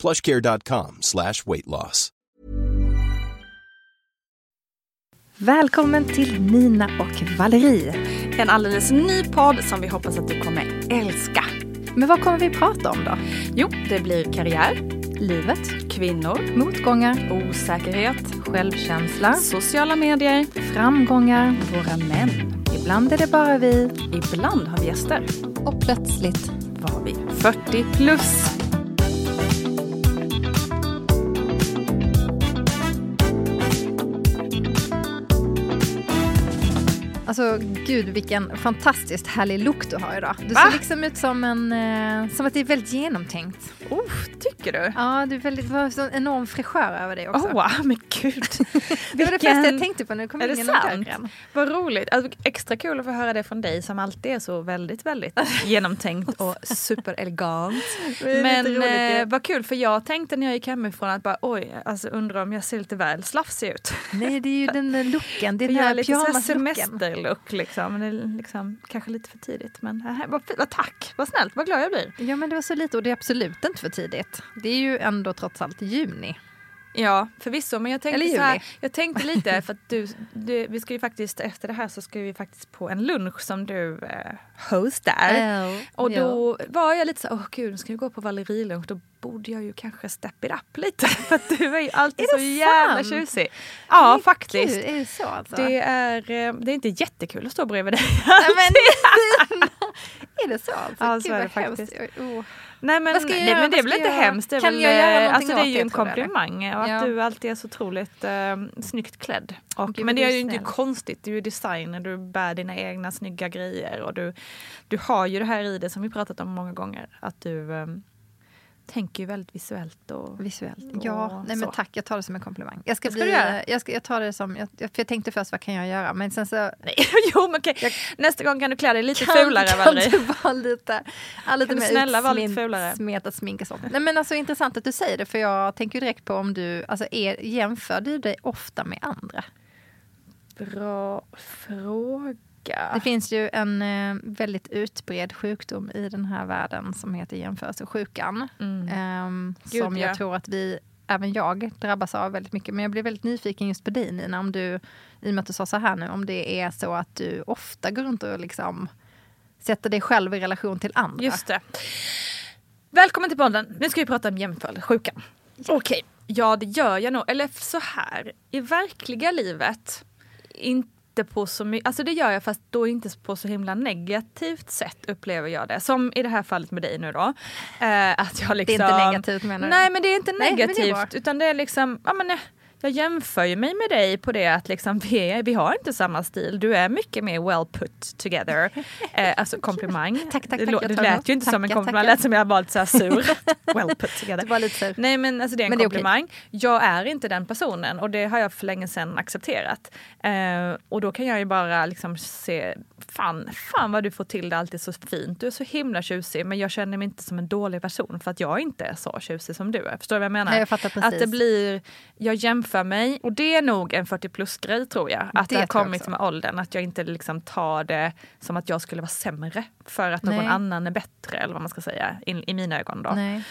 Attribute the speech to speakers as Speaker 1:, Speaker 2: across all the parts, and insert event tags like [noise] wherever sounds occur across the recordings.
Speaker 1: plushcare.com slash weight loss.
Speaker 2: Välkommen till Nina och Valerie.
Speaker 3: En alldeles ny podd som vi hoppas att du kommer älska.
Speaker 2: Men vad kommer vi prata om då?
Speaker 3: Jo, det blir karriär,
Speaker 2: Livet,
Speaker 3: kvinnor,
Speaker 2: motgångar,
Speaker 3: osäkerhet,
Speaker 2: självkänsla,
Speaker 3: sociala medier.
Speaker 2: framgångar, våra män. Ibland är det bara vi
Speaker 3: Ibland har vi gäster.
Speaker 2: och plötsligt
Speaker 3: Var vi 40 plus.
Speaker 2: Alltså gud vilken fantastiskt härlig look du har idag. Du
Speaker 3: Va?
Speaker 2: ser liksom ut som en, eh, som att det är väldigt genomtänkt.
Speaker 3: Oh, tycker du?
Speaker 2: Ja, du är väldigt, det var en enorm fräschör över dig också.
Speaker 3: Oh, wow, men gud. [laughs]
Speaker 2: det var det första jag tänkte på när du kom
Speaker 3: Är
Speaker 2: in
Speaker 3: det
Speaker 2: genom dörren.
Speaker 3: Vad roligt. Alltså, extra kul att få höra det från dig som alltid är så väldigt, väldigt [laughs] genomtänkt och superelegant.
Speaker 2: Det
Speaker 3: Men
Speaker 2: roligt
Speaker 3: eh, vad kul för jag tänkte när jag gick hemifrån att bara oj, alltså undrar om jag ser lite väl slafsig ut.
Speaker 2: Nej, det är ju [laughs] den där looken. Det är den här pyjamaslocken.
Speaker 3: semesterlook liksom. Det är liksom. Kanske lite för tidigt men äh, vad, vad tack, vad snällt, vad glad jag blir.
Speaker 2: Ja, men det var så lite och det är absolut inte för tidigt. Det är ju ändå trots allt juni.
Speaker 3: Ja, förvisso. Men jag tänkte, så här, jag tänkte lite, för att du, du, vi ska ju faktiskt, efter det här så ska vi faktiskt på en lunch som du eh, hostar. Och då var jag lite så åh gud, nu ska vi gå på Valerilunch, då borde jag ju kanske step it up lite. [laughs] För att du är ju alltid
Speaker 2: Är
Speaker 3: så
Speaker 2: det
Speaker 3: jävla tjusig. Ja,
Speaker 2: Gud,
Speaker 3: faktiskt.
Speaker 2: är det så alltså?
Speaker 3: Det är, eh, det är inte jättekul att stå bredvid dig.
Speaker 2: Nej, men, [laughs] är det så alltså?
Speaker 3: Ja, så är det faktiskt.
Speaker 2: Oh.
Speaker 3: Nej men, nej,
Speaker 2: göra?
Speaker 3: men det är väl inte
Speaker 2: göra?
Speaker 3: hemskt. Det är,
Speaker 2: Kan
Speaker 3: väl,
Speaker 2: jag göra
Speaker 3: eh, alltså, det är ju
Speaker 2: det,
Speaker 3: en komplimang och att
Speaker 2: Ja.
Speaker 3: du alltid är så otroligt eh, snyggt klädd. Och,
Speaker 2: Gud,
Speaker 3: men det är ju inte konstigt, du är ju designer, du bär dina egna snygga grejer och du, du har ju det här i det som vi pratat om många gånger. Att du eh, tänker ju väldigt visuellt. Och,
Speaker 2: Visuellt.
Speaker 3: och
Speaker 2: Ja, nej men tack. Jag tar det som en komplimang. Jag ska,
Speaker 3: ska
Speaker 2: bli,
Speaker 3: du göra?
Speaker 2: jag, ska, jag tar det som, jag, för jag tänkte först vad kan jag göra? Men sen så
Speaker 3: Nej, [laughs] jo men okej. Nästa gång kan du klä dig lite
Speaker 2: kan,
Speaker 3: fulare
Speaker 2: kan
Speaker 3: Valerie.
Speaker 2: du vara lite, ja, lite
Speaker 3: Kan
Speaker 2: mer
Speaker 3: snälla vara lite fulare?
Speaker 2: Smetat smink och så. Nej men alltså intressant att du säger det för jag tänker direkt på om du, alltså är, jämför du dig ofta med andra?
Speaker 3: Bra fråga.
Speaker 2: Det finns ju en eh, väldigt utbredd sjukdom i den här världen som heter jämförelsesjukan.
Speaker 3: Mm. Gud,
Speaker 2: som jag
Speaker 3: ja.
Speaker 2: tror att vi, även jag, drabbas av väldigt mycket. Men jag blir väldigt nyfiken just på dig Nina, om du, i och med att du sa så här nu, om det är så att du ofta går runt och liksom sätter dig själv i relation till andra.
Speaker 3: Just det. Välkommen till podden. Nu ska vi prata om jämförelsesjukan. Okej, ja det gör jag nog. Eller så här, i verkliga livet, inte på så mycket, alltså det gör jag fast då inte på så himla negativt sätt upplever jag det. Som i det här fallet med dig nu då. Eh, att jag
Speaker 2: Det
Speaker 3: liksom,
Speaker 2: är inte negativt menar du?
Speaker 3: Nej men det är inte
Speaker 2: Nej, men det
Speaker 3: negativt utan det är liksom, ja men eh, jag jämför ju mig med dig på det att liksom [laughs] vi, vi har inte samma stil. Du är mycket mer well put together. [laughs] Eh, alltså komplimang.
Speaker 2: Tack, tack,
Speaker 3: det
Speaker 2: tack,
Speaker 3: lå- det lät ju inte som en komplimang, det lät som jag var lite så här sur. [laughs] well put together.
Speaker 2: Det var lite sur.
Speaker 3: Nej men alltså det är en
Speaker 2: Men det är
Speaker 3: komplimang. Jag är inte den personen och det har jag för länge sedan accepterat. Eh, och då kan jag ju bara liksom se, fan, fan vad du får till det alltid så fint. Du är så himla tjusig men jag känner mig inte som en dålig person för att jag inte är så tjusig som du är. Förstår du vad jag menar?
Speaker 2: Nej, jag fattar precis.
Speaker 3: Att det blir, jag jämför mig och det är nog en 40 plus grej tror jag. Att det,
Speaker 2: Det
Speaker 3: har kommit med åldern. Att jag inte liksom tar det som att jag skulle vara sämre för att någon
Speaker 2: Nej.
Speaker 3: annan är bättre eller vad man ska säga i, i mina ögon. Då.
Speaker 2: Nej.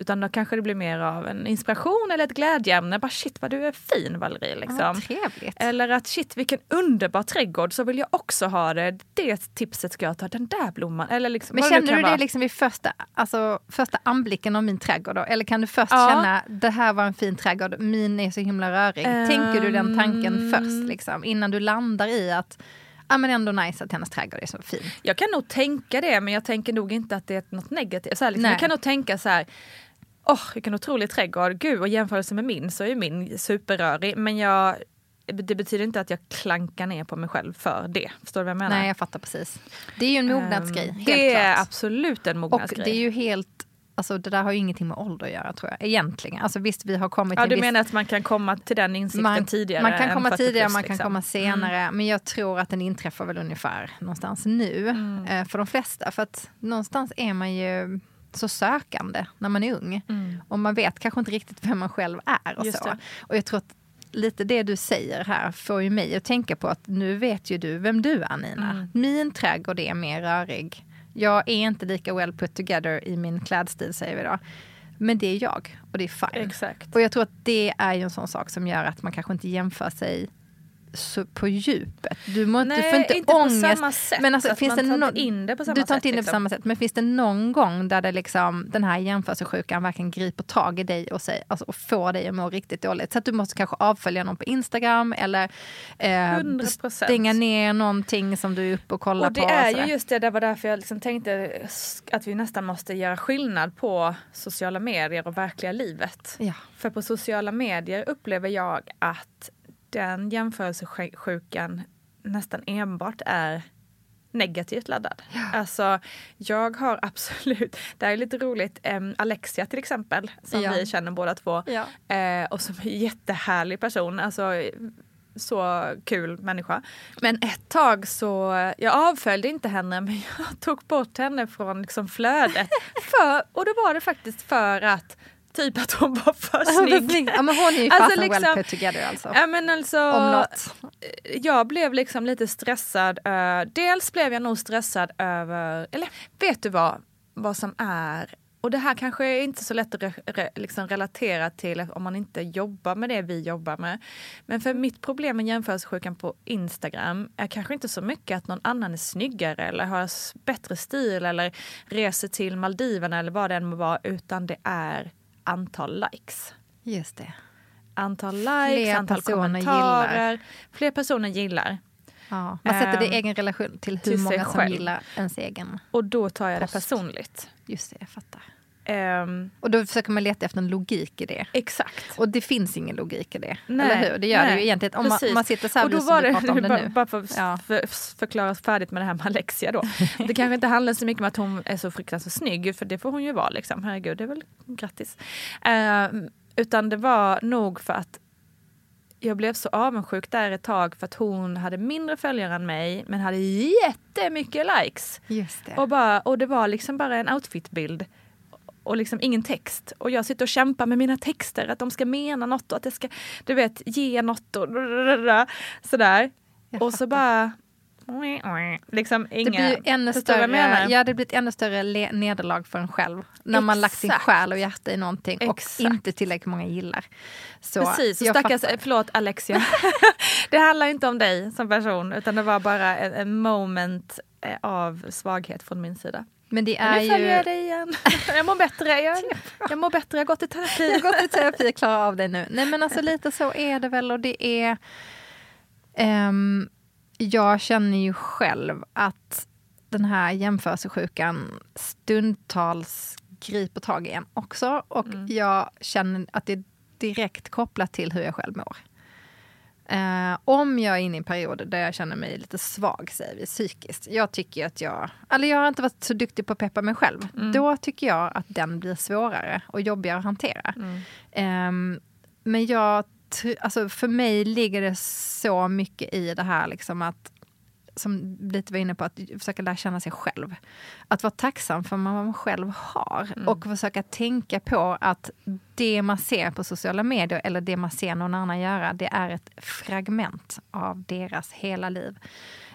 Speaker 3: Utan då kanske det blir mer av en inspiration eller ett glädjeämne. Bara shit vad du är fin Valerie.
Speaker 2: Ja,
Speaker 3: Liksom.
Speaker 2: trevligt.
Speaker 3: Eller att shit vilken underbar trädgård så vill jag också ha det. Det tipset ska jag ta, den där blomman. Eller liksom,
Speaker 2: Men känner du det
Speaker 3: vara.
Speaker 2: liksom vid första, alltså, första anblicken av min trädgård? Då? Eller kan du först
Speaker 3: Ja.
Speaker 2: känna det här var en fin trädgård, min är så himla rörig? Tänker du den tanken
Speaker 3: Ehm.
Speaker 2: först liksom, innan du landar i att ja, men ändå nice att hennes trädgård är så fin?
Speaker 3: Jag kan nog tänka det men jag tänker nog inte att det är något negativt. Så här, liksom, jag kan nog tänka så här Åh, vilken otrolig trädgård. Gud, och jämförelse med min så är min superrörig. Men jag, det betyder inte att jag klankar ner på mig själv för det. Förstår du vad jag menar?
Speaker 2: Nej, jag fattar precis. Det är ju en mognadsgrej, helt
Speaker 3: Det är
Speaker 2: klart.
Speaker 3: absolut en
Speaker 2: Och
Speaker 3: mognadsgrej.
Speaker 2: det är ju helt Alltså det där har ju ingenting med ålder att göra tror jag, egentligen. Alltså visst, vi har kommit
Speaker 3: Ja, du
Speaker 2: viss...
Speaker 3: menar att man kan komma till den insikten
Speaker 2: man,
Speaker 3: tidigare?
Speaker 2: Man kan komma
Speaker 3: 40
Speaker 2: tidigare,
Speaker 3: plus,
Speaker 2: man kan
Speaker 3: liksom.
Speaker 2: komma senare. Men jag tror att den inträffar väl ungefär någonstans nu
Speaker 3: Mm.
Speaker 2: eh, för de flesta. För att någonstans är man ju så sökande när man är ung.
Speaker 3: Mm.
Speaker 2: Och man vet kanske inte riktigt vem man själv är. Och,
Speaker 3: Just
Speaker 2: så.
Speaker 3: det.
Speaker 2: och jag tror att lite det du säger här får ju mig att tänka på att nu vet ju du vem du är Nina.
Speaker 3: Mm.
Speaker 2: Min trädgård är mer rörig. Jag är inte lika well put together i min klädstil säger vi då. Men det är jag och det är fine.
Speaker 3: Exakt.
Speaker 2: Och jag tror att det är ju en sån sak som gör att man kanske inte jämför sig på djupet. Du, må,
Speaker 3: Nej,
Speaker 2: du får inte,
Speaker 3: inte på
Speaker 2: ångest.
Speaker 3: samma sätt.
Speaker 2: Men alltså, finns det
Speaker 3: in det på samma
Speaker 2: du tar
Speaker 3: sätt,
Speaker 2: inte in det på
Speaker 3: liksom.
Speaker 2: samma sätt. Men finns det någon gång där det liksom, den här jämförelsesjukan verkligen griper tag i dig och, säger, alltså, och får dig att må riktigt dåligt? Så att du måste kanske avfölja någon på Instagram eller eh,
Speaker 3: 100%.
Speaker 2: stänga ner någonting som du är uppe och kollar
Speaker 3: Och det
Speaker 2: på.
Speaker 3: är ju just det, det var därför jag liksom tänkte att vi nästan måste göra skillnad på sociala medier och verkliga livet.
Speaker 2: Ja.
Speaker 3: För på sociala medier upplever jag att den jämförelsesjukan nästan enbart är negativt laddad. Alltså, jag har absolut, det här är lite roligt, em, Alexia till exempel, som
Speaker 2: Ja.
Speaker 3: vi känner båda två,
Speaker 2: Ja.
Speaker 3: eh, och som är en jättehärlig person, alltså så kul människa. Men ett tag så, jag avföljde inte henne men jag tog bort henne från liksom flödet. [laughs] För, och då var det faktiskt för att Typ att hon var för snygg.
Speaker 2: Ja, men hon är ju
Speaker 3: Alltså, liksom-
Speaker 2: well put together alltså.
Speaker 3: Ja, men alltså,
Speaker 2: Om något.
Speaker 3: jag blev liksom lite stressad. ö, dels blev jag nog stressad över, eller vet du vad, vad som är och det här kanske är inte så lätt att re, re, liksom relatera till om man inte jobbar med det vi jobbar med. Men för mitt problem med jämförelsesjukan på Instagram är kanske inte så mycket att någon annan är snyggare eller har bättre stil eller reser till Maldiverna eller vad det än må vara, utan det är antal likes
Speaker 2: Just det.
Speaker 3: antal likes,
Speaker 2: Fler
Speaker 3: antal kommentarer. Fler personer gillar.
Speaker 2: Ja. Man sätter det i
Speaker 3: Ehm,
Speaker 2: egen relation till hur
Speaker 3: till
Speaker 2: många som gillar ens egen.
Speaker 3: Och då tar jag
Speaker 2: Post.
Speaker 3: det personligt.
Speaker 2: Just det, jag fattar.
Speaker 3: Ehm,
Speaker 2: Och då försöker man leta efter en logik i det.
Speaker 3: exakt.
Speaker 2: Och det finns ingen logik i det.
Speaker 3: Nej,
Speaker 2: eller hur? Det gör det
Speaker 3: nej,
Speaker 2: ju egentligen. Om man, man sitter så här
Speaker 3: och då var det,
Speaker 2: om det [laughs]
Speaker 3: bara,
Speaker 2: nu.
Speaker 3: bara för att
Speaker 2: Ja.
Speaker 3: för, förklara färdigt med det här med Alexia då. Det kanske inte handlar så mycket om att hon är så fruktansvärt snygg, för det får hon ju vara liksom. Herregud, det är väl grattis. Ehm, utan det var nog för att jag blev så avundsjuk där ett tag för att hon hade mindre följare än mig men hade jättemycket likes.
Speaker 2: Just det.
Speaker 3: Och, bara, och det var liksom bara en outfitbild och liksom ingen text. Och jag sitter och kämpar med mina texter, att de ska mena något och att det ska, du vet, ge något och sådär. Och så bara liksom inga...
Speaker 2: det blir ännu större, ja, det blir ett ännu större le- nederlag för en själv. När man lagt sin
Speaker 3: Exakt.
Speaker 2: själ och hjärta i någonting
Speaker 3: Exakt.
Speaker 2: och inte tillräckligt många gillar. Så
Speaker 3: Precis, och stackars,
Speaker 2: fattar.
Speaker 3: förlåt Alexia. [laughs] det handlar inte om dig som person utan det var bara en, en moment eh, av svaghet från min sida.
Speaker 2: Men det
Speaker 3: Men
Speaker 2: är
Speaker 3: nu följer
Speaker 2: ju...
Speaker 3: jag dig igen. [laughs] jag mår bättre. Jag, jag mår bättre, jag har gått i terapi.
Speaker 2: Jag har gått i terapi och klarar av det nu. Nej men alltså lite så är det väl och det är... ehm, jag känner ju själv att den här jämförelsesjukan stundtals griper tag i en också. Och jag känner att det är direkt kopplat till hur jag själv mår. Eh, om jag är inne i en period där jag känner mig lite svag, säger vi, psykiskt. Jag tycker att jag, eller jag har inte varit så duktig på att peppa mig själv. Då tycker jag att den blir svårare och jobbigare att hantera. Ehm, men jag, alltså för mig ligger det så mycket i det här liksom att som lite var inne på, att försöka lära känna sig själv. Att vara tacksam för vad man själv har och försöka tänka på att det man ser på sociala medier eller det man ser någon annan göra, det är ett fragment av deras hela liv.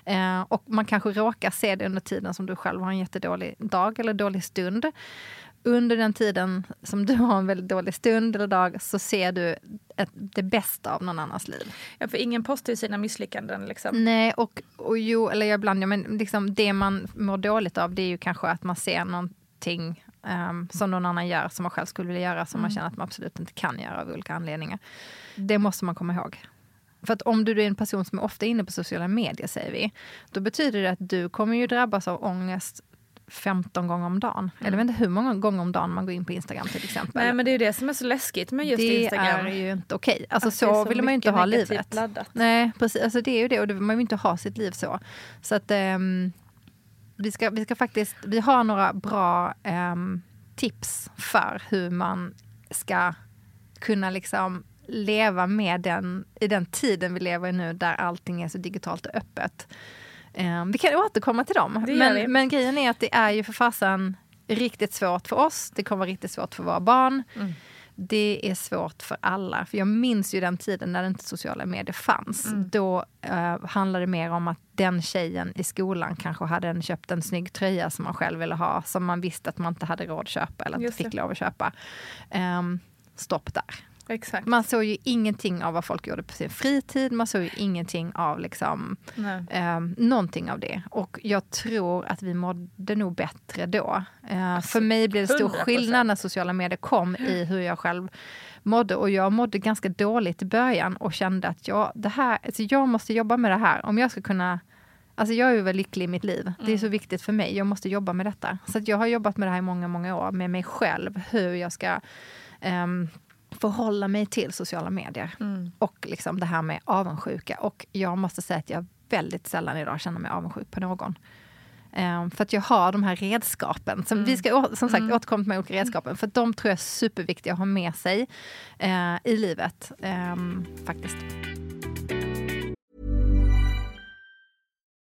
Speaker 2: Eh, och man kanske råkar se det under tiden som du själv har en jättedålig dag eller dålig stund. Under den tiden som du har en väldigt dålig stund eller dag så ser du ett, det bästa av någon annans liv.
Speaker 3: Ja, för ingen postar ju sina misslyckanden. Liksom.
Speaker 2: Nej, och, och jo, eller jag ibland, ja, men liksom det man mår dåligt av det är ju kanske att man ser någonting um, som någon annan gör som man själv skulle vilja göra som man känner att man absolut inte kan göra av olika anledningar. Det måste man komma ihåg. För att om du är en person som är ofta inne på sociala medier, säger vi, då betyder det att du kommer ju drabbas av ångest 15 gånger om dagen. Eller jag vet inte hur många gånger om dagen man går in på Instagram till exempel.
Speaker 3: Nej men det är ju det som är så läskigt med just
Speaker 2: det
Speaker 3: Instagram.
Speaker 2: är ju inte okej. Alltså
Speaker 3: Att det är
Speaker 2: så,
Speaker 3: så
Speaker 2: vill man ju inte ha livet.
Speaker 3: laddat.
Speaker 2: Nej, precis. Alltså det är ju det och det vill man ju inte ha sitt liv så. Så att ehm, vi, ska, vi ska faktiskt, vi har några bra ehm, tips för hur man ska kunna liksom leva med den i den tiden vi lever i nu där allting är så digitalt och öppet. Um, vi kan återkomma till dem. Men, men, grejen är att det är ju för fasen riktigt svårt för oss. Det kommer vara riktigt svårt för våra barn. Mm. Det är svårt för alla. För jag minns ju den tiden när inte sociala medier fanns. Mm. Då uh, handlade det mer om att den tjejen i skolan kanske hade en, köpt en snygg tröja som man själv ville ha. Som man visste att man inte hade råd att köpa eller inte fick lov att köpa. Um, stopp där.
Speaker 3: Exakt.
Speaker 2: Man såg ju ingenting av vad folk gjorde på sin fritid. Man såg ju ingenting av liksom, eh, någonting av det. Och jag tror att vi mådde nog bättre då. Eh, alltså, för mig blev det stor 100%. skillnad när sociala medier kom i hur jag själv mådde. Och jag mådde ganska dåligt i början och kände att jag, det här, alltså jag måste jobba med det här om jag ska kunna Alltså jag är väl lycklig i mitt liv. Mm. Det är så mm. viktigt för mig. Jag måste jobba med detta. Så jag har jobbat med det här i många, många år med mig själv. Hur jag ska um, förhålla mig till sociala medier. Mm. Och liksom det här med avundsjuka. Och jag måste säga att jag väldigt sällan idag känner mig avundsjuk på någon. Um, för att jag har de här redskapen. Som mm. Vi ska som sagt mm. återkomma till de olika redskapen. För de tror jag är superviktiga att ha med sig uh, i livet. Um, faktiskt.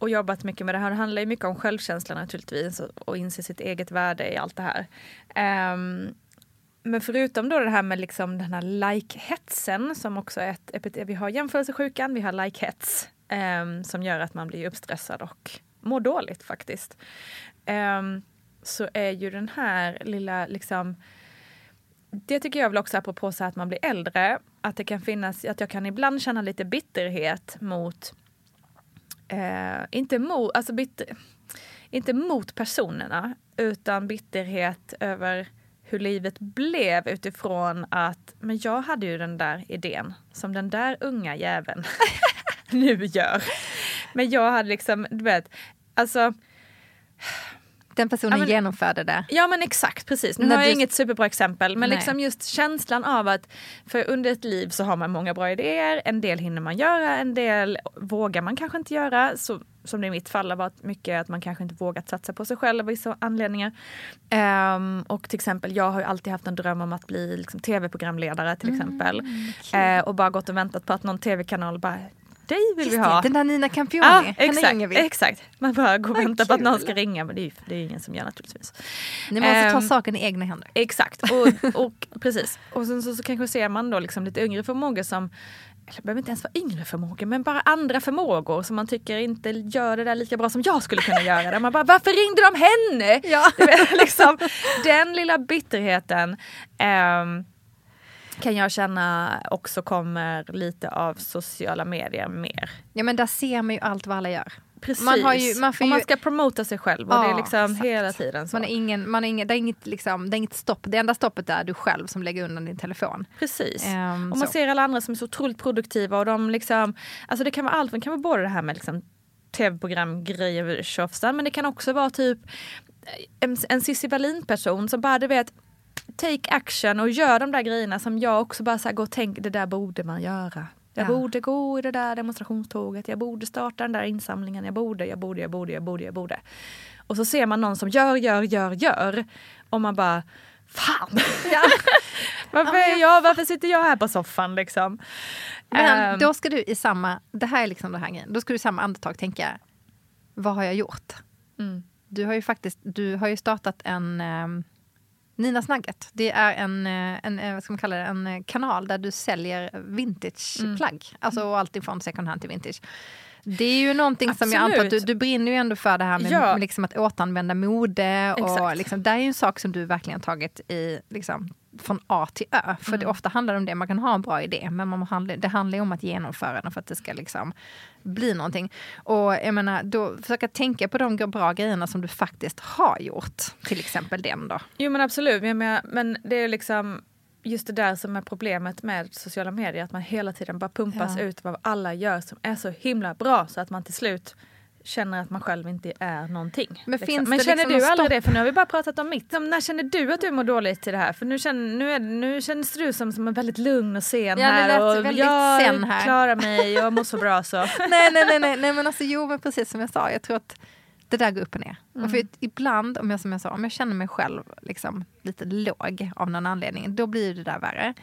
Speaker 3: och jobbat mycket med det här. Det handlar ju mycket om självkänsla naturligtvis och, och inse sitt eget värde i allt det här. Um, men förutom då det här med liksom den här like-hetsen som också är ett epitet. Vi har jämförelsesjukan, vi har like-hets um, som gör att man blir uppstressad och mår dåligt faktiskt. Um, så är ju den här lilla liksom det tycker jag väl också apropå så att man blir äldre, att det kan finnas, att jag kan ibland känna lite bitterhet mot, eh, inte mot, alltså bitter, inte mot personerna, utan bitterhet över hur livet blev utifrån att, men jag hade ju den där idén som den där unga jäveln [laughs] nu gör. Men jag hade liksom, du vet, alltså
Speaker 2: den personen ja, men, genomförde det.
Speaker 3: Ja men exakt, precis. Nu När har jag du... inget superbra exempel men liksom just känslan av att för under ett liv så har man många bra idéer, en del hinner man göra, en del vågar man kanske inte göra. Så, som det i mitt fall har varit mycket att man kanske inte vågat satsa på sig själv av vissa anledningar. Um, och till exempel, jag har ju alltid haft en dröm om att bli liksom, tv-programledare till mm, exempel. Uh, och bara gått och väntat på att någon tv-kanal bara dig vill Just vi ha.
Speaker 2: Det, den där Nina Campioni,
Speaker 3: ja, exakt, exakt. Man bara går och väntar på att någon ska ringa men det är, det är ingen som gör naturligtvis.
Speaker 2: Ni måste um, ta ehm, saken i egna händer.
Speaker 3: Exakt, och, och [laughs] precis. Och sen så, så kanske ser man då liksom lite yngre förmågor som eller behöver inte ens vara yngre förmågor, men bara andra förmågor som man tycker inte gör det där lika bra som jag skulle kunna göra det. Man bara, varför ringde de henne? Ja. [laughs] liksom, den lilla bitterheten. Um, kan jag känna också kommer lite av sociala medier mer.
Speaker 2: Ja men där ser man ju allt vad alla gör.
Speaker 3: Precis. Man, har ju, man, och man ska promota sig själv och ja, det är liksom exakt. hela tiden så.
Speaker 2: Man är ingen, man är ingen, det, är inget, liksom, det är inget stopp. Det enda stoppet är du själv som lägger undan din telefon.
Speaker 3: Precis. Um, och man så. ser alla andra som är så otroligt produktiva och de liksom, alltså det kan vara allt, det kan vara både det här med liksom tv-program, grejer, tjofsar, men det kan också vara typ en, en Cissi Wallin person som bara du vet take action och gör de där grejerna som jag också bara så här, går och tänker, det där borde man göra. Jag ja. borde gå i det där demonstrationståget, jag borde starta den där insamlingen, jag borde, jag borde, jag borde, jag borde, jag borde. Och så ser man någon som gör, gör, gör, gör. Och man bara, fan! Ja. [laughs] varför, är jag, varför sitter jag här på soffan liksom?
Speaker 2: Men um, då ska du i samma, det här är liksom det här grejen, då ska du i samma andetag tänka, vad har jag gjort? Mm. Du har ju faktiskt, du har ju startat en um, Nina Snagget. Det är en, eh, en, eh, vad ska man kalla det, en eh, kanal där du säljer vintageplagg. Mm. Alltså mm. allting från second hand till vintage. Det är ju någonting Absolut. som jag antar att du, du brinner ju ändå för det här med, ja. med liksom att återanvända mode. Och liksom, det är ju en sak som du verkligen tagit i, liksom, från A till Ö. För mm. det ofta handlar det om det, man kan ha en bra idé men man handla, det handlar om att genomföra den för att det ska liksom bli någonting. Och jag menar, då försöka tänka på de bra grejerna som du faktiskt har gjort. Till exempel den då.
Speaker 3: Jo men absolut, men, men det är liksom just det där som är problemet med sociala medier, att man hela tiden bara pumpas ja. ut vad alla gör som är så himla bra så att man till slut känner att man själv inte är någonting. Men, liksom. men känner liksom du aldrig det? För nu har vi bara pratat om mitt. När känner du att du mår dåligt i det här? För nu, känner, nu, är, nu känns du som, som en väldigt lugn och sen
Speaker 2: ja,
Speaker 3: här.
Speaker 2: Och jag sen
Speaker 3: här. klarar mig, jag mår så bra så. [laughs]
Speaker 2: nej, nej, nej, nej, nej, men alltså jo men precis som jag sa, jag tror att det där går upp och ner. Mm. Och för ibland, om jag, som jag sa, om jag känner mig själv liksom, lite låg av någon anledning, då blir det där värre.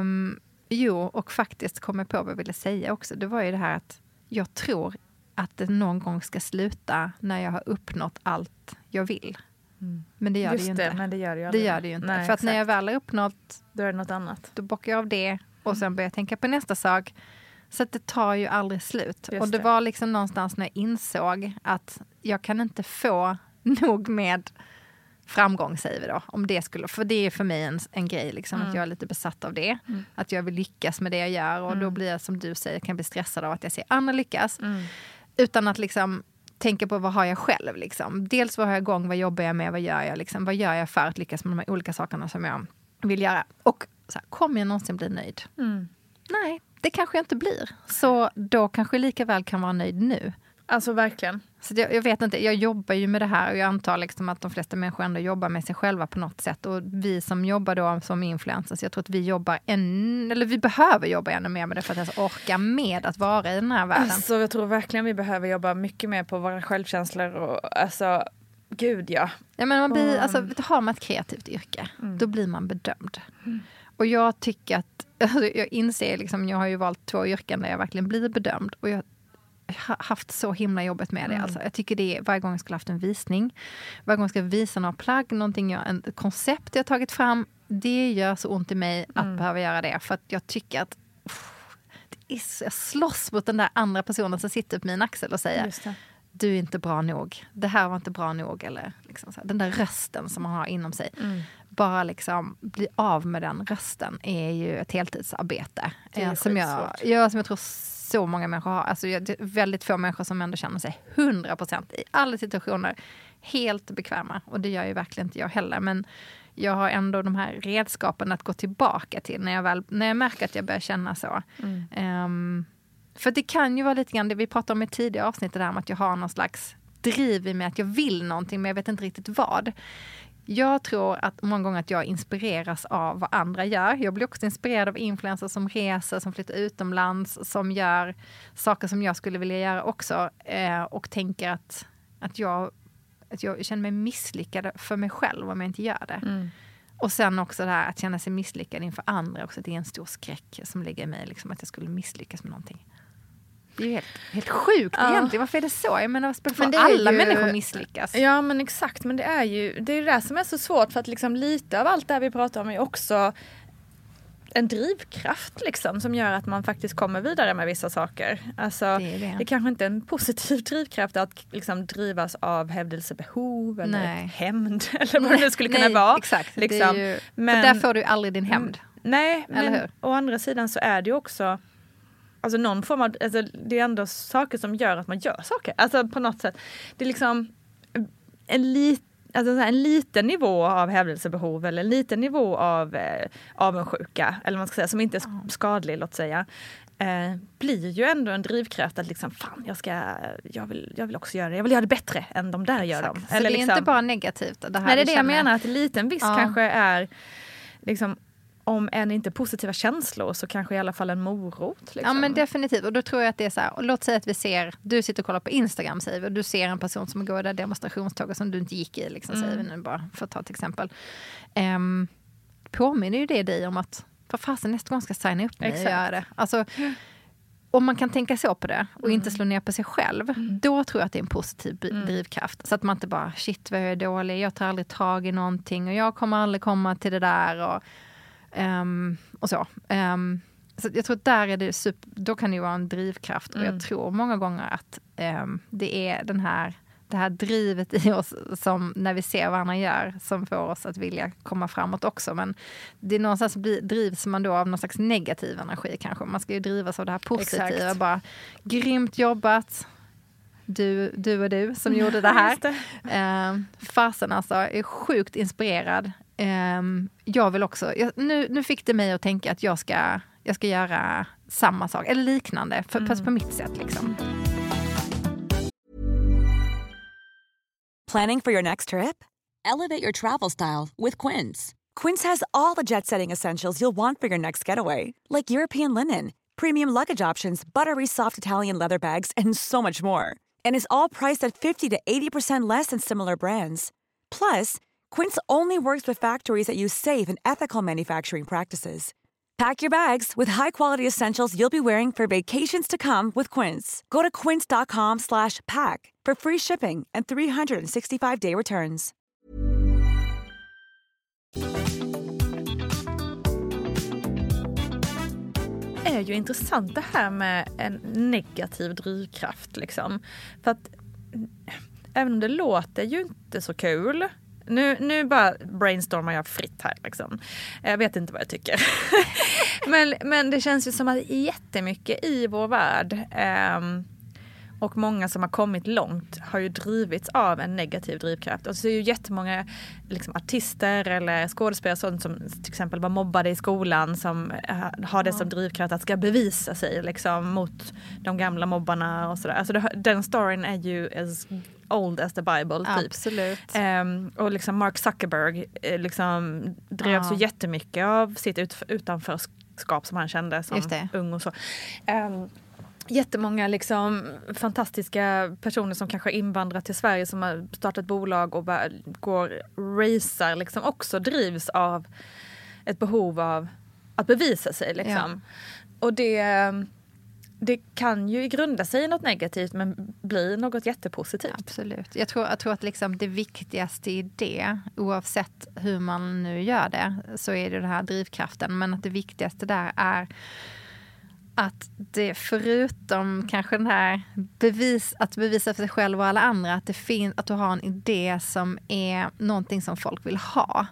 Speaker 2: Um, jo, och faktiskt kom jag på vad jag ville säga också. Det var ju det här att jag tror att det någon gång ska sluta när jag har uppnått allt jag vill. Mm. Men det gör Just det ju inte.
Speaker 3: Det, men det gör ju,
Speaker 2: det gör det ju inte. Nej, För att när jag väl har uppnått,
Speaker 3: då är det något annat.
Speaker 2: Då bockar jag av det och sen börjar jag tänka på nästa sak. Så det tar ju aldrig slut. Just och det, det, var liksom någonstans när jag insåg att jag kan inte få [laughs] nog med framgång säger vi då. Om det skulle, för det är för mig en, en grej, liksom, mm. att jag är lite besatt av det. Mm. Att jag vill lyckas med det jag gör och mm. då blir jag som du säger, kan bli stressad av att jag ser andra lyckas. Utan att liksom tänka på vad har jag själv. Liksom. Dels vad har jag igång, vad jobbar jag med, vad gör jag? Liksom, vad gör jag för att lyckas med de här olika sakerna som jag vill göra? Och så här, kommer jag någonsin bli nöjd? Mm. Nej, det kanske jag inte blir. Så då kanske jag lika väl kan vara nöjd nu.
Speaker 3: Alltså verkligen.
Speaker 2: Så jag, jag, vet inte, jag jobbar ju med det här och jag antar liksom att de flesta människor ändå jobbar med sig själva på något sätt. Och vi som jobbar då som influencers, jag tror att vi jobbar än, eller vi behöver jobba ännu mer med det för att ens orka med att vara i den här världen.
Speaker 3: Alltså jag tror verkligen vi behöver jobba mycket mer på våra självkänslor och alltså Gud ja.
Speaker 2: ja men man blir, alltså, har man ett kreativt yrke, mm. då blir man bedömd. Mm. Och jag tycker att, [laughs] alltså, jag inser liksom, jag har ju valt två yrken där jag verkligen blir bedömd. Och jag haft så himla jobbet med det. Mm. Alltså. Jag tycker det är varje gång jag skulle haft en visning, varje gång jag ska visa några plagg, någonting jag, en koncept jag tagit fram. Det gör så ont i mig att mm. behöva göra det. För att jag tycker att det är så, jag slåss mot den där andra personen som sitter på min axel och säger du är inte bra nog. Det här var inte bra nog. Eller liksom så här, den där rösten som man har inom sig. Mm bara liksom bli av med den rösten är ju ett heltidsarbete. Eh, som, jag, ja, som jag tror så många människor har. Alltså, det är väldigt få människor som ändå känner sig 100% i alla situationer helt bekväma. Och det gör ju verkligen inte jag heller. Men jag har ändå de här redskapen att gå tillbaka till när jag, väl, när jag märker att jag börjar känna så. Mm. Um, för det kan ju vara lite grann det vi pratade om i tidigare avsnitt, det där med att jag har någon slags driv i mig att jag vill någonting men jag vet inte riktigt vad. Jag tror att många gånger att jag inspireras av vad andra gör. Jag blir också inspirerad av influencers som reser, som flyttar utomlands, som gör saker som jag skulle vilja göra också. Eh, och tänker att, att, jag, att jag känner mig misslyckad för mig själv om jag inte gör det. Mm. Och sen också det här att känna sig misslyckad inför andra också. Det är en stor skräck som ligger i mig, liksom, att jag skulle misslyckas med någonting. Det är ju helt, helt sjukt ja. egentligen. Varför är det så? Jag menar, men alla ju... människor misslyckas.
Speaker 3: Ja men exakt, men det är ju det, är det som är så svårt för att liksom lite av allt det här vi pratar om är också en drivkraft liksom som gör att man faktiskt kommer vidare med vissa saker. Alltså, det, är det. det kanske inte är en positiv [laughs] drivkraft att liksom drivas av hävdelsebehov eller hämnd [laughs] eller vad det skulle kunna nej, vara.
Speaker 2: Exakt. Liksom. Ju, men, där får du aldrig din hämnd.
Speaker 3: Nej, men å andra sidan så är det ju också Alltså någon form av, alltså det är ändå saker som gör att man gör saker. Alltså på något sätt. Det är liksom en, lit, alltså en liten nivå av hävdelsebehov eller en liten nivå av eh, avundsjuka, eller man ska säga, som inte är skadlig, låt säga. Eh, blir ju ändå en drivkraft att liksom, fan jag ska, jag vill, jag vill också göra det, jag vill göra det bättre än de där
Speaker 2: Exakt.
Speaker 3: gör dem.
Speaker 2: Så eller det är liksom, inte bara negativt?
Speaker 3: Det här nej det är det jag menar, att en liten viss ja. kanske är liksom om än inte positiva känslor så kanske i alla fall en morot. Liksom.
Speaker 2: Ja men definitivt och då tror jag att det är så här, låt säga att vi ser, du sitter och kollar på Instagram säger vi, och du ser en person som går i det demonstrationståget som du inte gick i, liksom, mm. säger vi nu bara för att ta ett exempel. Um, påminner ju det dig om att vad fasen nästa gång ska jag signa upp mig och göra det. Alltså, om man kan tänka så på det och
Speaker 3: Mm.
Speaker 2: inte slå ner på sig själv, då tror jag att det är en positiv bi- drivkraft. Så att man inte bara, shit vad jag är dålig, jag tar aldrig tag i någonting och jag kommer aldrig komma till det där. Och, ehm, och så. Ehm, så jag tror att där är det super, då kan det vara en drivkraft. Och jag tror många gånger att ehm, det är den här, det här drivet i oss som när vi ser vad andra gör som får oss att vilja komma framåt också. Men det är någonstans drivs man då av någon slags negativ energi kanske. Man ska ju drivas av det här positiva.
Speaker 3: Exakt.
Speaker 2: Bara, grymt jobbat, du, du och du som [laughs] gjorde det här.
Speaker 3: Det.
Speaker 2: Eh, fasen alltså, är sjukt inspirerad. Eh, jag vill också, jag, nu, nu fick det mig att tänka att jag ska, jag ska göra samma sak, eller liknande, för, fast på mitt sätt. Liksom.
Speaker 4: Planning for your next trip?
Speaker 5: Elevate your travel style with Quince.
Speaker 4: Quince has all the jet setting essentials you'll want for your next getaway, like European linen, premium luggage options, buttery soft Italian leather bags, and so much more. And is all priced at 50 to 80% less than similar brands. Plus, Quince only works with factories that use safe and ethical manufacturing practices. Pack your bags with high-quality essentials you'll be wearing for vacations to come with Quince. Go to quince.com slash pack for free shipping and 365-day returns.
Speaker 3: Är ju intressant det här med en negativ drivkraft. Liksom. För att även om det låter ju inte så kul. Nu, nu bara brainstormar jag fritt här. Liksom. Jag vet inte vad jag tycker. [laughs] men, men det känns ju som att jättemycket i vår värld ehm, och många som har kommit långt har ju drivits av en negativ drivkraft. Och så är ju jättemånga liksom, artister eller skådespelare sånt som till exempel var mobbade i skolan som eh, har det som drivkraft att ska bevisa sig liksom, mot de gamla mobbarna och sådär. Alltså det, den storyn är ju as old as the bible typ.
Speaker 2: Absolut.
Speaker 3: Ehm, och liksom Mark Zuckerberg eh, liksom drevs
Speaker 2: Ja.
Speaker 3: ju jättemycket av sitt ut, utanförskap som han kände som ung och så. Um, jättemånga liksom fantastiska personer som kanske invandrat till Sverige som har startat bolag och går racear liksom också drivs av ett behov av att bevisa sig liksom. Och det, det kan ju grunda sig i något negativt men bli något jättepositivt.
Speaker 2: Absolut. Jag tror, jag tror att liksom det viktigaste i det, oavsett hur man nu gör det, så är det den här drivkraften. Men att det viktigaste där är att det förutom kanske den här bevis, att bevisa för sig själv och alla andra, att, det fin, att du har en idé som är någonting som folk vill ha.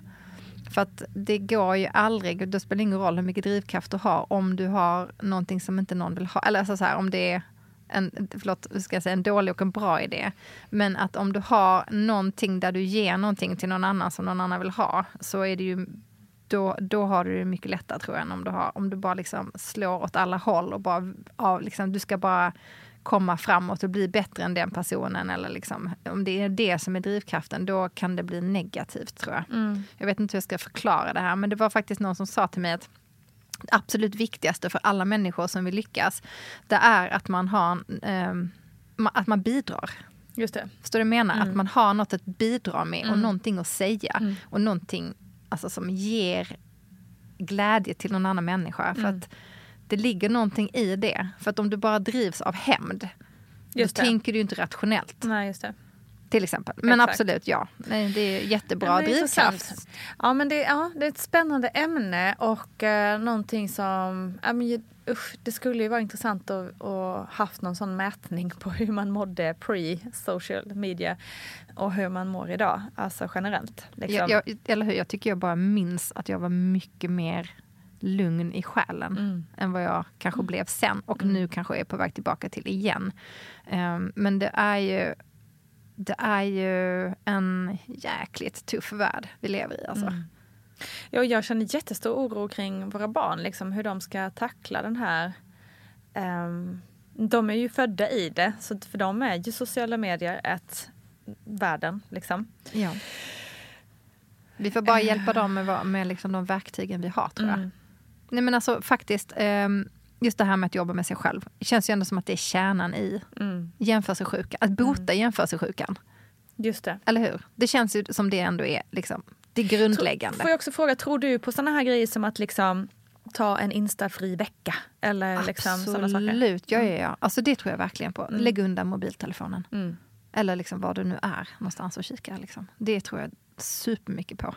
Speaker 2: För att det går ju aldrig, det spelar ingen roll hur mycket drivkraft du har om du har någonting som inte någon vill ha. Eller alltså så här, om det är en, förlåt, ska jag säga, en dålig och en bra idé. Men att om du har någonting där du ger någonting till någon annan som någon annan vill ha, så är det ju då, då har du det mycket lättare tror jag än om du, har, om du bara liksom slår åt alla håll och bara, av, liksom, du ska bara komma framåt och bli bättre än den personen. Eller liksom, om det är det som är drivkraften, då kan det bli negativt tror jag. Jag vet inte hur jag ska förklara det här, men det var faktiskt någon som sa till mig att det absolut viktigaste för alla människor som vill lyckas, det är att man har ma- att man bidrar.
Speaker 3: Just det.
Speaker 2: Förstår du vad jag menar?
Speaker 3: Mm.
Speaker 2: Att man har något att bidra med och någonting att säga. Och någonting alltså, som ger glädje till någon annan människa. För
Speaker 3: Mm.
Speaker 2: att det ligger någonting i det. För att om du bara drivs av hämnd, då tänker du ju inte rationellt.
Speaker 3: Nej, just det.
Speaker 2: Till exempel. Men
Speaker 3: Exakt.
Speaker 2: absolut, ja. Det är jättebra
Speaker 3: Ja,
Speaker 2: drivkraft.
Speaker 3: Ja, men det, ja, det är ett spännande ämne och eh, någonting som... Ja, men, usch, det skulle ju vara intressant att, att haft någon sån mätning på hur man mådde pre-social media och hur man mår idag, alltså generellt. Liksom.
Speaker 2: Jag, jag, eller hur, jag tycker jag bara minns att jag var mycket mer lugn i själen
Speaker 3: Mm.
Speaker 2: än vad jag kanske blev sen och nu kanske är på väg tillbaka till igen. Ehm, men det är ju det är ju en jäkligt tuff värld vi lever i. Alltså.
Speaker 3: Mm. Ja, jag känner jättestor oro kring våra barn, liksom, hur de ska tackla den här... ehm, de är ju födda i det, så för dem är ju sociala medier ett världen. Liksom.
Speaker 2: Ja. Vi får bara hjälpa dem med, med liksom de verktygen vi har tror jag.
Speaker 3: Mm.
Speaker 2: Nej men alltså faktiskt, ehm, just det här med att jobba med sig själv. Det känns ju ändå som att det är kärnan i
Speaker 3: Mm.
Speaker 2: jämförelsesjukan. Att bota jämförelsesjukan.
Speaker 3: Just det.
Speaker 2: Eller hur? Det känns ju som det ändå är liksom, det grundläggande.
Speaker 3: Får jag också fråga, tror du på sådana här grejer som att liksom ta en instafri vecka. Eller liksom sådana saker.
Speaker 2: Absolut, ja, ja, ja. Alltså det tror jag verkligen på.
Speaker 3: Mm.
Speaker 2: Lägg undan mobiltelefonen.
Speaker 3: Mm.
Speaker 2: Eller liksom var du nu är någonstans och kika. Liksom. Det tror jag supermycket på.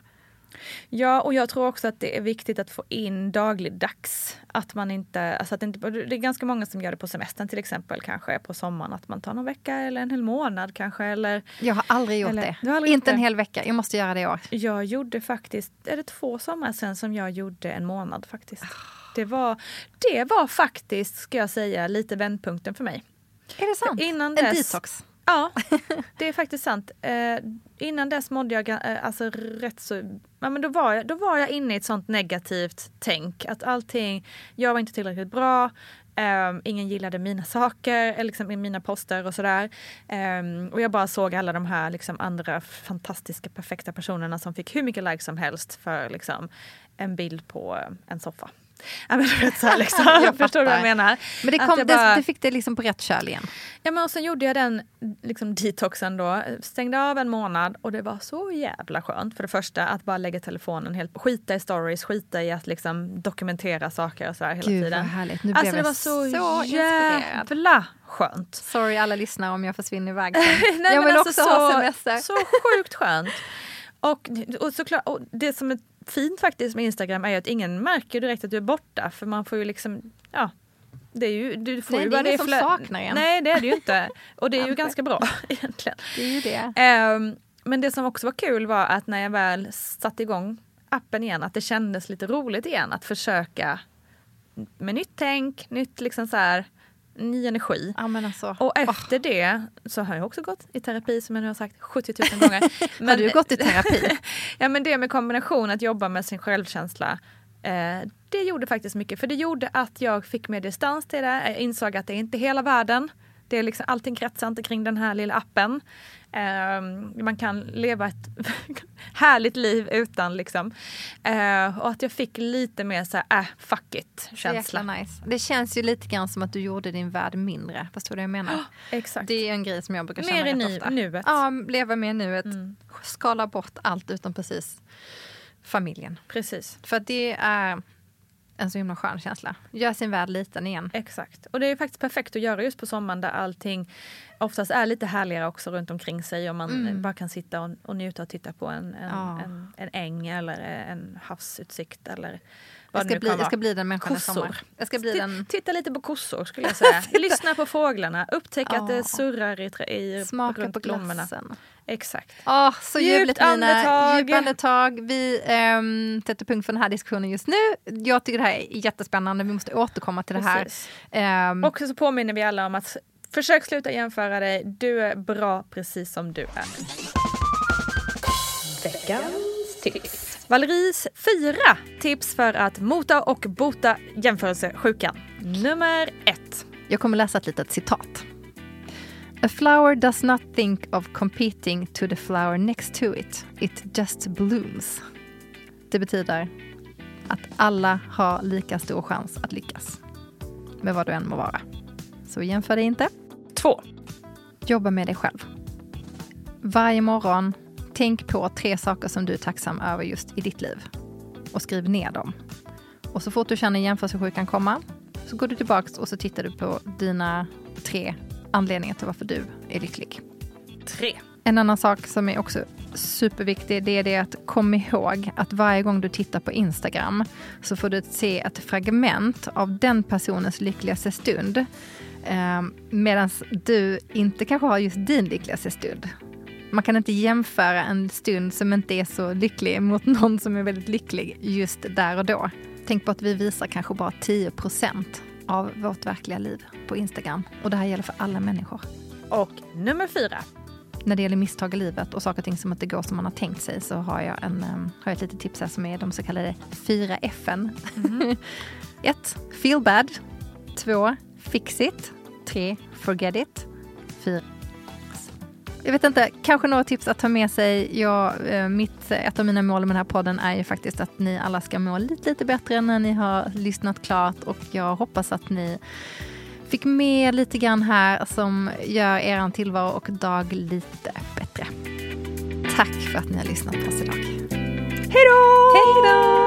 Speaker 3: Ja, och jag tror också att det är viktigt att få in dagligdags. Att man inte, alltså att det, inte, det är ganska många som gör det på semestern till exempel, kanske på sommaren. Att man tar någon vecka eller en hel månad kanske. Eller,
Speaker 2: Jag har aldrig gjort
Speaker 3: Eller-
Speaker 2: det.
Speaker 3: Aldrig gjort
Speaker 2: Inte en
Speaker 3: det?
Speaker 2: hel vecka. Jag måste göra det i år.
Speaker 3: jag gjorde faktiskt, är det två somrar sedan som jag gjorde en månad faktiskt. Det var, det var faktiskt, ska jag säga, lite vändpunkten för mig.
Speaker 2: Är det sant?
Speaker 3: Innan
Speaker 2: en
Speaker 3: dess-
Speaker 2: detox.
Speaker 3: Ja, [laughs] det är faktiskt sant. Eh, innan dess mådde jag eh, alltså rätt så... Ja, men då, var jag, då var jag inne i ett sånt negativt tänk. Att allting, jag var inte tillräckligt bra. eh, ingen gillade mina saker, eller liksom mina poster och sådär. Eh, och jag bara såg alla de här liksom, andra fantastiska, perfekta personerna som fick hur mycket likes som helst för liksom, en bild på eh, en soffa. Ja, men, så här, liksom. [laughs]
Speaker 2: Jag
Speaker 3: Förstår vad jag menar?
Speaker 2: Men det, kom,
Speaker 3: jag
Speaker 2: det,
Speaker 3: bara-
Speaker 2: det fick det liksom på rätt köl igen.
Speaker 3: Ja, men och sen gjorde jag den liksom, detoxen då. Stängde av en månad och det var så jävla skönt. För det första att bara lägga telefonen helt Skita i stories, skita i att liksom dokumentera saker och så här hela
Speaker 2: Gud vad
Speaker 3: tiden.
Speaker 2: härligt. Nu
Speaker 3: Alltså det var så,
Speaker 2: så
Speaker 3: jävla skönt.
Speaker 2: Sorry alla lyssnare om jag försvinner iväg. [laughs]
Speaker 3: Nej,
Speaker 2: jag vill
Speaker 3: alltså
Speaker 2: också ha
Speaker 3: så-
Speaker 2: semester.
Speaker 3: Så sjukt skönt. Och, och, såklart, och det som är fint faktiskt med Instagram är ju att ingen märker direkt att du är borta. För man får ju liksom, ja. Det är ju, du får
Speaker 2: Nej,
Speaker 3: ju
Speaker 2: det är
Speaker 3: bara
Speaker 2: ingen som saknar en.
Speaker 3: Nej det är det ju inte. [laughs] Och det är ju ganska bra [laughs] egentligen.
Speaker 2: Det är ju det.
Speaker 3: Ehm, men det som också var kul var att när jag väl satte igång appen igen, att det kändes lite roligt igen att försöka med nytt tänk, nytt liksom så här, ny energi.
Speaker 2: Ja, men alltså,
Speaker 3: Och efter det så har jag också gått i terapi som jag nu har sagt 70 000 [laughs] gånger.
Speaker 2: har du gått i terapi? [laughs]
Speaker 3: ja men det med kombination att jobba med sin självkänsla. Eh, det gjorde faktiskt mycket för det gjorde att jag fick mer distans till det. Jag insåg att det är inte hela världen. Det är liksom, allting kretsar inte kring den här lilla appen. Eh, man kan leva ett [laughs] härligt liv utan liksom. Eh, och att jag fick lite mer så här, äh, fuck it känsla.
Speaker 2: jäkla nice. Det känns ju lite grann som att du gjorde din värld mindre. Förstår du vad jag menar? [gasps]
Speaker 3: Exakt.
Speaker 2: Det är en grej som jag brukar känna
Speaker 3: Mer i
Speaker 2: rätt
Speaker 3: nu-
Speaker 2: ofta.
Speaker 3: nuet.
Speaker 2: Ja, leva med nuet.
Speaker 3: Mm.
Speaker 2: Skala bort allt utom precis familjen.
Speaker 3: Precis.
Speaker 2: För det är en så himla skön känsla. Gör sin värld liten igen.
Speaker 3: Exakt. Och det är faktiskt perfekt att göra just på sommaren där allting oftast är lite härligare också runt omkring sig och man
Speaker 2: Mm.
Speaker 3: bara kan sitta och, och njuta och titta på en, en,
Speaker 2: Ja.
Speaker 3: en, en äng eller en havsutsikt eller
Speaker 2: Jag ska, bli, jag ska bli den människan i
Speaker 3: Kossor.
Speaker 2: sommar. Jag ska bli den
Speaker 3: Titta lite på kossor skulle jag [laughs] säga. Lyssna på fåglarna. Upptäck att
Speaker 2: Ja.
Speaker 3: det surrar i, i
Speaker 2: smaka
Speaker 3: runt
Speaker 2: på
Speaker 3: blommorna.
Speaker 2: glassen.
Speaker 3: Exakt.
Speaker 2: Åh, så
Speaker 3: Djupt
Speaker 2: ljuvligt
Speaker 3: andetag.
Speaker 2: Djupt andetag. Vi um, sätter punkt för den här diskussionen just nu. Jag tycker det här är jättespännande. Vi måste återkomma till det här.
Speaker 3: Precis.
Speaker 2: Ehm,
Speaker 3: Och så påminner vi alla om att försök sluta jämföra dig. Du är bra precis som du är. Veckans tips. Valeries fyra tips för att mota och bota jämförelsesjukan. Nummer ett.
Speaker 2: Jag kommer läsa ett litet citat. A flower does not think of competing to the flower next to it. It just blooms. Det betyder att alla har lika stor chans att lyckas. Med vad du än må vara. Så jämför dig inte.
Speaker 3: Två.
Speaker 2: Jobba med dig själv. Varje morgon, tänk på tre saker som du är tacksam över just i ditt liv. Och skriv ner dem. Och så fort du känner jämförelsesjukan komma, så går du tillbaks och så tittar du på dina tre anledningar till varför du är lycklig.
Speaker 3: Tre.
Speaker 2: En annan sak som är också superviktig, det är det att kom ihåg att varje gång du tittar på Instagram så får du se ett fragment av den personens lyckligaste stund. Eh, Medan du inte kanske har just din lyckligaste stund. Man kan inte jämföra en stund som inte är så lycklig mot någon som är väldigt lycklig just där och då. Tänk på att vi visar kanske bara 10% av vårt verkliga liv på Instagram. Och det här gäller för alla människor
Speaker 3: Och nummer fyra.
Speaker 2: när det gäller misstag i livet och saker och ting som inte går som man har tänkt sig så har jag, en, um, har jag ett litet tips här som är de så kallade fyra F'n. [laughs] Ett, Feel bad. Två, Fix it. Tre, Forget it. Fyra, jag vet inte, kanske några tips att ta med sig. Jag, eh, mitt, ett av mina mål med den här podden är ju faktiskt att ni alla ska må lite, lite bättre när ni har lyssnat klart och jag hoppas att ni fick med lite grann här som gör er tillvaro och dag lite bättre. Tack för att ni har lyssnat på oss idag.
Speaker 3: Hej då!